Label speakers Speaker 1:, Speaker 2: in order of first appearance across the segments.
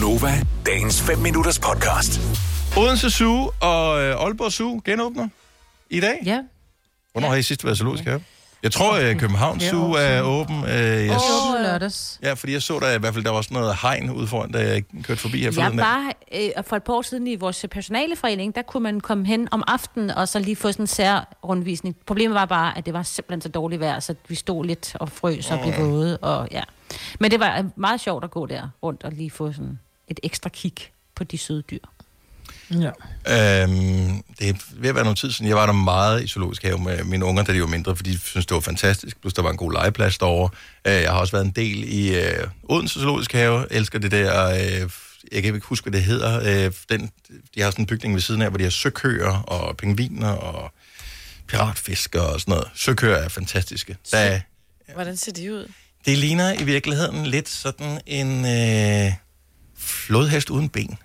Speaker 1: Gunova, dagens 5 minutters podcast.
Speaker 2: Odense Zoo og øh, Aalborg Zoo genåbner i dag.
Speaker 3: Ja.
Speaker 2: Hvornår har I sidst været zoologisk have? Jeg tror, at København
Speaker 3: Det er
Speaker 2: Zoo er åben. Øh, jeg,
Speaker 3: åbnede lørdags.
Speaker 2: ja, fordi jeg så der i hvert fald, der var også noget hegn ude foran, da jeg kørte forbi her
Speaker 4: Jeg
Speaker 2: forleden. dag.
Speaker 4: var øh, for et par år siden i vores personaleforening, der kunne man komme hen om aftenen og så lige få sådan en særrundvisning. Problemet var bare, at det var simpelthen så dårligt vejr, så vi stod lidt og frøs og blev våde. Og, ja. Men det var øh, meget sjovt at gå der rundt og lige få sådan et ekstra kig på de søde dyr.
Speaker 3: Ja.
Speaker 2: Øhm, det er ved at være noget tid siden. Jeg var der meget i zoologisk have med mine unger, da de var mindre, fordi de synes det var fantastisk. Plus der var en god legeplads derovre. Øh, Jeg har også været en del i øh, Odense Zoologisk Have. Jeg elsker det der... Øh, jeg kan ikke huske, hvad det hedder. Øh, den, de har sådan en bygning ved siden af, hvor de har søkøer og pingviner og piratfisker og sådan noget. Søkøer er fantastiske. Der,
Speaker 5: Hvordan ser de ud?
Speaker 2: det ligner i virkeligheden lidt sådan en øh, flodhest uden ben.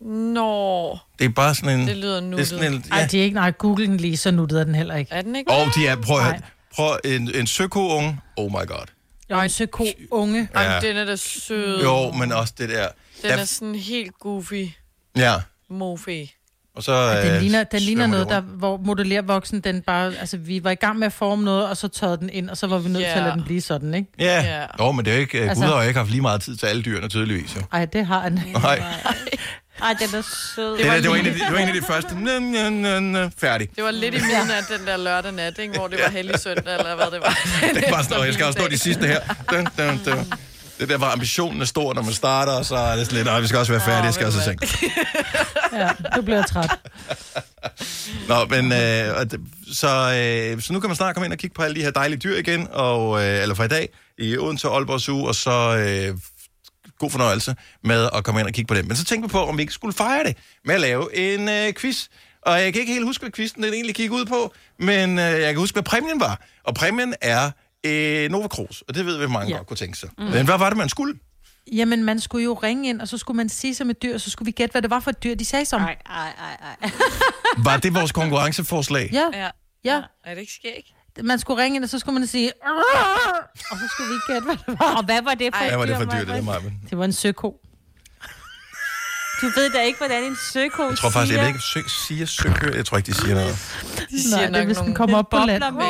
Speaker 5: Nå,
Speaker 2: Det er bare sådan en...
Speaker 5: det lyder
Speaker 2: det er
Speaker 5: nuttet.
Speaker 2: sådan en,
Speaker 3: Ej, de er ikke, nej, Google den lige, så nuttede er den heller ikke.
Speaker 5: Er den ikke?
Speaker 2: Og de er, prøv at prøv en, en søkounge, oh my god.
Speaker 3: Jo, en søko unge.
Speaker 5: Ej,
Speaker 2: Ja.
Speaker 5: men den er da sød.
Speaker 2: Jo, men også det der.
Speaker 5: Den
Speaker 2: der
Speaker 5: er sådan helt goofy.
Speaker 2: ja,
Speaker 5: Mofe.
Speaker 2: Og så...
Speaker 3: Den
Speaker 2: øh,
Speaker 3: ligner, den ligner noget,
Speaker 2: de
Speaker 3: der, hvor modellervoksen, den bare, altså vi var i gang med at forme noget, og så tørrede den ind, og så var vi nødt til at
Speaker 5: Ja.
Speaker 3: lade den blive sådan, ikke?
Speaker 2: Ja,
Speaker 5: Ja.
Speaker 2: Nå, men det er jo ikke... Altså, Gud har jo ikke haft lige meget tid til alle dyrene, tydeligvis, jo.
Speaker 3: Ej, det har den.
Speaker 2: Nej,
Speaker 4: Ej, den er sød.
Speaker 2: det, det, der, det, var en af de, det var en af de første. Næ, næ, næ, næ, færdig.
Speaker 5: Det var lidt i midnat den der lørdag nat, ikke? hvor det var hellig søndag, eller hvad det var.
Speaker 2: Det er bare sådan, "Åh, jeg skal også nå de sidste her. Dun, dun, dun. Det der, hvor ambitionen er stor, når man starter, og så er det sådan lidt, "Nå, vi skal også være færdige, jeg skal også seng.
Speaker 3: Ja, du bliver træt.
Speaker 2: Nå, men øh, så, øh, så nu kan man snart komme ind og kigge på alle de her dejlige dyr igen, og, øh, eller fra i dag, i Odense og Aalborg Zoo, og så øh, god fornøjelse med at komme ind og kigge på dem. Men så tænkte vi på, om vi ikke skulle fejre det med at lave en øh, quiz. Og jeg kan ikke helt huske, hvad quizzen den egentlig gik ud på, men øh, jeg kan huske, hvad præmien var. Og præmien er øh, Nova Cruz, og det ved vi, mange. Ja. godt kunne tænke sig. Mm. Men hvad var det, man skulle?
Speaker 3: Jamen, man skulle jo ringe ind, og så skulle man sige som et dyr, og så skulle vi gætte, hvad det var for et dyr, de sagde som.
Speaker 4: Ej, ej, ej, ej.
Speaker 2: Var det vores konkurrenceforslag?
Speaker 3: Ja,
Speaker 5: Ja.
Speaker 3: ja.
Speaker 5: Er det ikke skæg?
Speaker 3: Man skulle ringe ind, og så skulle man sige, og så skulle vi gætte, hvad det var.
Speaker 4: Og hvad var det for
Speaker 5: Ej,
Speaker 4: et
Speaker 2: Hvad var det for
Speaker 4: dyr,
Speaker 2: dyr, det Marvin?
Speaker 3: Det var en søko.
Speaker 4: Du ved da ikke, hvordan en søko
Speaker 2: Jeg tror faktisk, jeg ved ikke, sø, siger søkør. Jeg tror ikke, de siger noget.
Speaker 5: De siger
Speaker 3: Nej, det er, hvis den kommer op på land.
Speaker 5: med.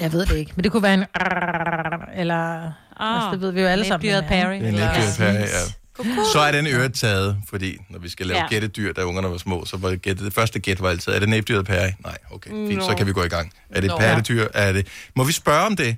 Speaker 3: Jeg ved det ikke, men det kunne være en eller...
Speaker 4: Ah,
Speaker 3: altså, det ved vi jo alle sammen.
Speaker 4: Dyret
Speaker 3: hvad det er.
Speaker 4: Perry.
Speaker 2: Det er dyr pære, ja. Så er den øret taget, fordi når vi skal lave ja. Gættedyr, da ungerne var små, så var gætte, det første gæt var altid, er det næbdyret pære? Nej, okay, fint, så
Speaker 5: Nå.
Speaker 2: kan vi gå i gang. Er det et
Speaker 5: Nå.
Speaker 2: pattedyr? Er det... Må vi spørge om det?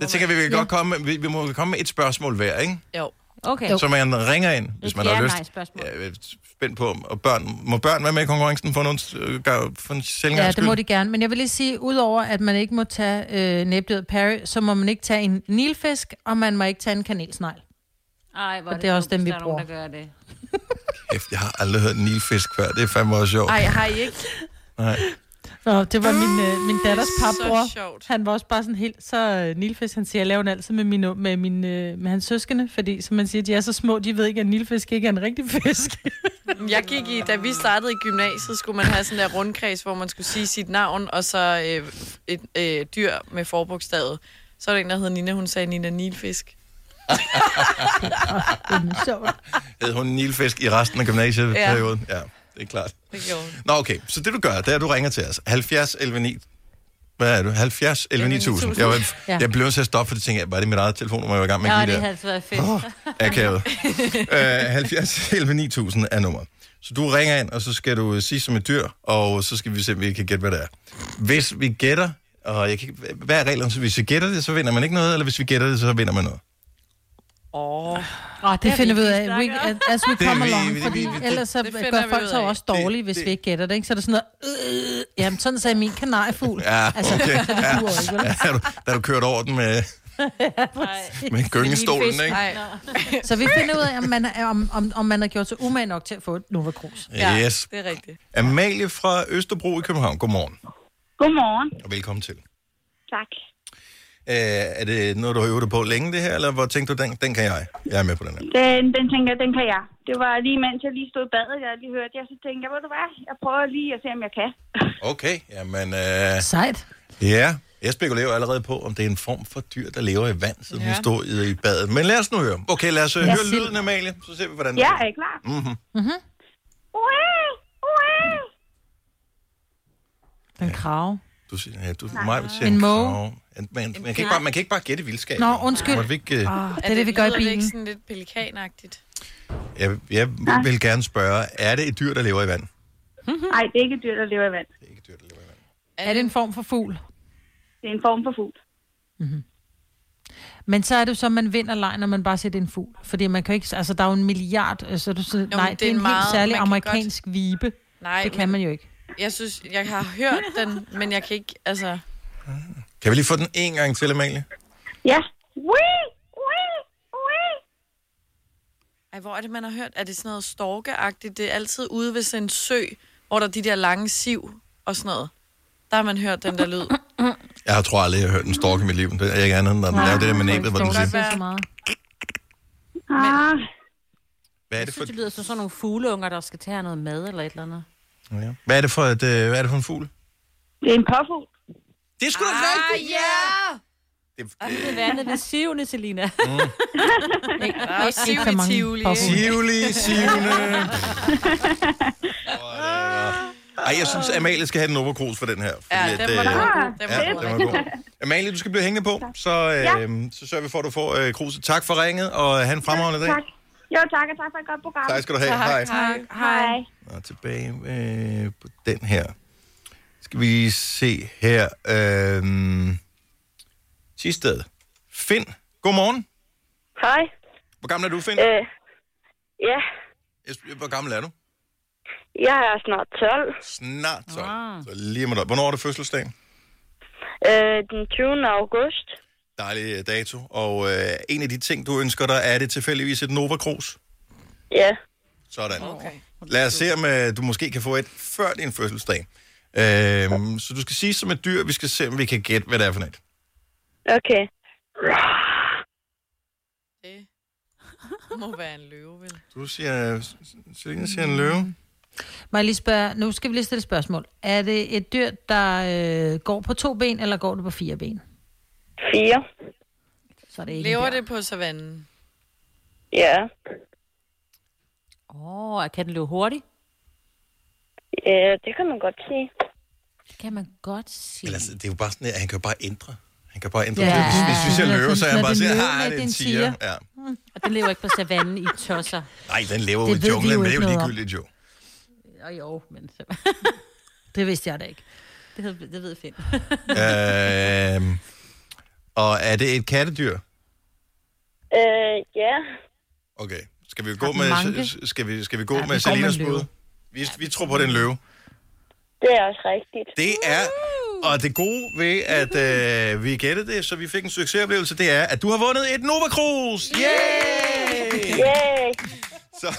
Speaker 2: Det tænker vi, vi kan
Speaker 3: Ja.
Speaker 2: godt komme med, vi, vi må komme med et spørgsmål hver, ikke?
Speaker 5: Jo.
Speaker 4: Okay.
Speaker 2: Så man ringer ind, hvis man har lyst.
Speaker 4: ja-nej-spørgsmål.
Speaker 2: Ja, jeg er spændt på, og børn, må børn være med i konkurrencen for, nogle, øh, for en sjældent
Speaker 3: Ja, det må de gerne. Men jeg vil lige sige, udover at man ikke må tage øh, næbdyret Perry, så må man ikke tage en nilfisk, og man må ikke tage en kanelsnegl.
Speaker 4: Ej, hvor
Speaker 3: Og det er også dem, vi
Speaker 4: der er nogen,
Speaker 3: bruger.
Speaker 4: der gør det.
Speaker 2: Kæft, jeg har aldrig hørt en nilfisk før. Det er fandme også sjovt.
Speaker 5: Ej, har I ikke?
Speaker 2: Nej.
Speaker 3: Nå, det var min, øh, min datters papbror. Han var også bare sådan helt, så øh, nilfisk, han siger, jeg laver den altid med, min, med, min, øh, med hans søskende, fordi som man siger, de er så små, de ved ikke, at nilfisk ikke er en rigtig fisk.
Speaker 5: Jeg gik i, da vi startede i gymnasiet, skulle man have sådan der rundkreds, hvor man skulle sige sit navn, og så øh, et øh, dyr med forbogstavet. Så var der en, der hed Nina, hun sagde Nina Nilfisk.
Speaker 2: Hed hun nilfisk i resten af gymnasieperioden? Ja. ja, det er klart.
Speaker 5: Det gjorde.
Speaker 2: Nå, okay. Så det du gør, det er, at du ringer til os. 70 11 9. Hvad er du? 70 11 9000. Jeg, var,
Speaker 3: Ja.
Speaker 2: jeg blev nødt til at stoppe, for det tænkte jeg, var det mit eget telefonnummer, jeg var i gang med
Speaker 4: Ja,
Speaker 2: at
Speaker 4: det
Speaker 2: give
Speaker 4: havde været fedt.
Speaker 2: der? Akavet. uh, 70 11 9000 er nummer. Så du ringer ind, og så skal du sige som et dyr, og så skal vi se, om vi kan gætte, hvad det er. Hvis vi gætter, og jeg kan, hvad er reglerne? Så hvis vi gætter det, så vinder man ikke noget, eller hvis vi gætter det, så vinder man noget.
Speaker 5: Åh,
Speaker 4: Oh,
Speaker 3: Det finder vi ud af, we, as we
Speaker 2: Det
Speaker 3: come
Speaker 2: vi-
Speaker 3: along,
Speaker 2: vi-
Speaker 3: fordi
Speaker 2: det-
Speaker 3: ellers så
Speaker 5: det
Speaker 3: gør folk
Speaker 5: af.
Speaker 3: også dårlige, hvis
Speaker 2: Det-
Speaker 3: vi ikke gætter det, ikke? Så er der sådan noget, øh, jamen sådan sagde min kanariefugl.
Speaker 2: Ja,
Speaker 3: Altså,
Speaker 2: okay.
Speaker 3: så det
Speaker 2: Ja.
Speaker 3: ikke, vel?
Speaker 2: Du, da du kørte over den med, med gyngestolen, ikke?
Speaker 5: nej.
Speaker 3: Så vi finder ud af, om man, er, om, om, om man har gjort sig umage nok til at få et Nova Cruz.
Speaker 5: Ja,
Speaker 2: Yes.
Speaker 5: det er rigtigt.
Speaker 2: Amalie fra Østerbro i København. Godmorgen,
Speaker 6: Godmorgen.
Speaker 2: og velkommen til.
Speaker 6: Tak.
Speaker 2: Uh, er det noget, du har øvet dig på længe, det her, eller hvor tænkte du, den, den kan jeg? Jeg er med på den her.
Speaker 6: Den, den tænker jeg, den kan jeg. Det var lige mens jeg lige stod i badet, jeg lige hørte jer, så tænkte jeg, ved du hvad, jeg prøver lige at se, om jeg kan.
Speaker 2: Okay, jamen, uh,
Speaker 3: Sejt.
Speaker 2: ja. Jeg spekulerer jo allerede på, om det er en form for dyr, der lever i vand, siden ja.
Speaker 5: Ja.
Speaker 2: hun stod i, i badet. Men lad os nu høre. Okay, lad os øh, høre
Speaker 3: sild.
Speaker 2: lyden, Amalie, så ser vi, hvordan det
Speaker 6: Ja,
Speaker 2: er.
Speaker 6: er I klar?
Speaker 2: Mm-hmm.
Speaker 6: Ue, ue.
Speaker 3: Den krave.
Speaker 2: Du siger, ja, du, mig siger
Speaker 3: En måge.
Speaker 2: Man, man, man, kan ikke bare, man kan ikke bare gætte vildskab.
Speaker 3: Nå, undskyld.
Speaker 2: Vi ikke, øh,
Speaker 3: Oh, det er det, vi gør i
Speaker 5: lyder det ikke
Speaker 3: bilen.
Speaker 5: sådan lidt pelikanagtigt?
Speaker 2: jeg, jeg vil gerne spørge, er det et dyr, der lever i vand?
Speaker 6: Nej, det er ikke et dyr, der lever i vand.
Speaker 2: Det er ikke et dyr, der lever i vand.
Speaker 3: Er det en form for fugl?
Speaker 6: Det er en form for fugl.
Speaker 3: Men så er det jo så, at man vinder leg, når man bare siger, det er en fugl. Fordi man kan jo ikke... Altså, der er jo en milliard... Altså, du, siger, nej, det er en, helt
Speaker 5: meget-
Speaker 3: særlig
Speaker 5: man kan
Speaker 3: amerikansk godt... vibe.
Speaker 5: Nej,
Speaker 3: Det kan man jo ikke.
Speaker 5: Jeg synes, jeg har hørt den, men jeg kan ikke, altså...
Speaker 2: Kan vi lige få den en gang til, Amalie?
Speaker 6: Ja. Ui, ui, ui.
Speaker 5: Ej, hvor er det, man har hørt? Er det sådan noget storkeagtigt? Det er altid ude ved sådan en sø, hvor der er de der lange siv og sådan noget. Der har man hørt den der lyd.
Speaker 2: Jeg har tror aldrig, jeg har hørt en stork i mit liv. Det er ikke andet, når den laver det der med næbet, hvor den siger,
Speaker 3: siger så meget.
Speaker 6: Ah,
Speaker 2: hvad er
Speaker 4: Jeg
Speaker 2: det for,
Speaker 4: synes, det lyder som sådan nogle fugleunger, der skal tage noget mad eller et eller andet.
Speaker 2: Ja. hvad er det for, et, øh, hvad er det for en fugl?
Speaker 6: det er en påfugl.
Speaker 2: Det er sgu da rigtigt!
Speaker 5: ja!
Speaker 2: Det,
Speaker 4: Det er vandet ved sivene, Selina.
Speaker 5: Er jo siv
Speaker 3: for mange
Speaker 5: Tivoli, ikke?
Speaker 2: Tivoli, Sivne. Ej, jeg synes, Amalie skal have den Cruz for den her. Fordi
Speaker 5: Ja,
Speaker 2: at,
Speaker 5: den var
Speaker 2: øh,
Speaker 5: god.
Speaker 6: Ah,
Speaker 5: Den
Speaker 2: Ja,
Speaker 5: var
Speaker 2: den
Speaker 5: god.
Speaker 2: var god. Amalie, du skal blive hængende på, så, øh, så sørger vi for, at du får øh, kruset. Tak for ringet, og have en fremragende dag.
Speaker 6: Tak. Jo, tak, og tak for et godt program.
Speaker 2: Tak skal du have. Hej.
Speaker 5: Tak.
Speaker 6: Hej.
Speaker 2: Og tilbage øh, på den her. Skal vi se her. Øh, sidste sted. Finn, godmorgen.
Speaker 7: Hej.
Speaker 2: Hvor gammel er du, Finn?
Speaker 7: Øh, ja,
Speaker 2: Hvor gammel er du?
Speaker 7: jeg er snart 12.
Speaker 2: Snart 12.
Speaker 4: Ah.
Speaker 2: Så lige et år. Hvornår er det fødselsdag?
Speaker 7: Øh, den 20. august.
Speaker 2: Dejlig øh, dato. Og øh, en af de ting, du ønsker dig, er det tilfældigvis et Nova Cruz?
Speaker 7: Ja.
Speaker 2: Sådan.
Speaker 5: Okay.
Speaker 2: Lad os se, om øh, du måske kan få et før din fødselsdag. Øhm, så du skal sige som et dyr, vi skal se, om vi kan gætte, hvad det er for et.
Speaker 7: Okay.
Speaker 5: Det må være en løve, vel?
Speaker 2: Du siger, Selina siger en løve.
Speaker 3: Må jeg lige spørge, nu skal vi lige stille et spørgsmål. Er det et dyr, der øh, går på to ben, eller går det på fire ben?
Speaker 7: 4.
Speaker 3: Så er det ikke
Speaker 5: Lever det på savannen?
Speaker 7: Ja.
Speaker 4: Åh, oh, kan den løbe hurtigt?
Speaker 7: Ja, det kan man godt sige.
Speaker 4: Det kan man godt sige.
Speaker 2: Eller, altså, det er jo bare sådan, at han kan jo bare ændre. Han kan bare ændre.
Speaker 3: Ja.
Speaker 2: Ja. Hvis, hvis vi
Speaker 3: Ja,
Speaker 2: løve, så er han bare
Speaker 3: det er
Speaker 2: siger,
Speaker 3: nej,
Speaker 2: det er en
Speaker 3: det er
Speaker 2: tiger. Ja.
Speaker 4: Og den lever ikke på savannen i tosser.
Speaker 2: Nej, den lever
Speaker 3: Det
Speaker 2: jo i junglen, men det er jo ligegyldigt jo.
Speaker 4: Og jo, men.
Speaker 3: Det vidste jeg da ikke.
Speaker 4: det, ved- det ved Finn.
Speaker 2: øhm, og er det et kattedyr?
Speaker 7: Øh, ja.
Speaker 2: Okay. Skal vi gå med, skal vi, skal vi gå
Speaker 3: Ja, vi
Speaker 2: med
Speaker 3: med
Speaker 2: Selinas bud? Vi, vi tror på den løve.
Speaker 7: Det er også rigtigt.
Speaker 2: Det er, og det gode ved, at øh, vi gættede det, så vi fik en succesoplevelse, det er, at du har vundet et Nova Cruz! Yay!
Speaker 7: Yay!
Speaker 2: Så,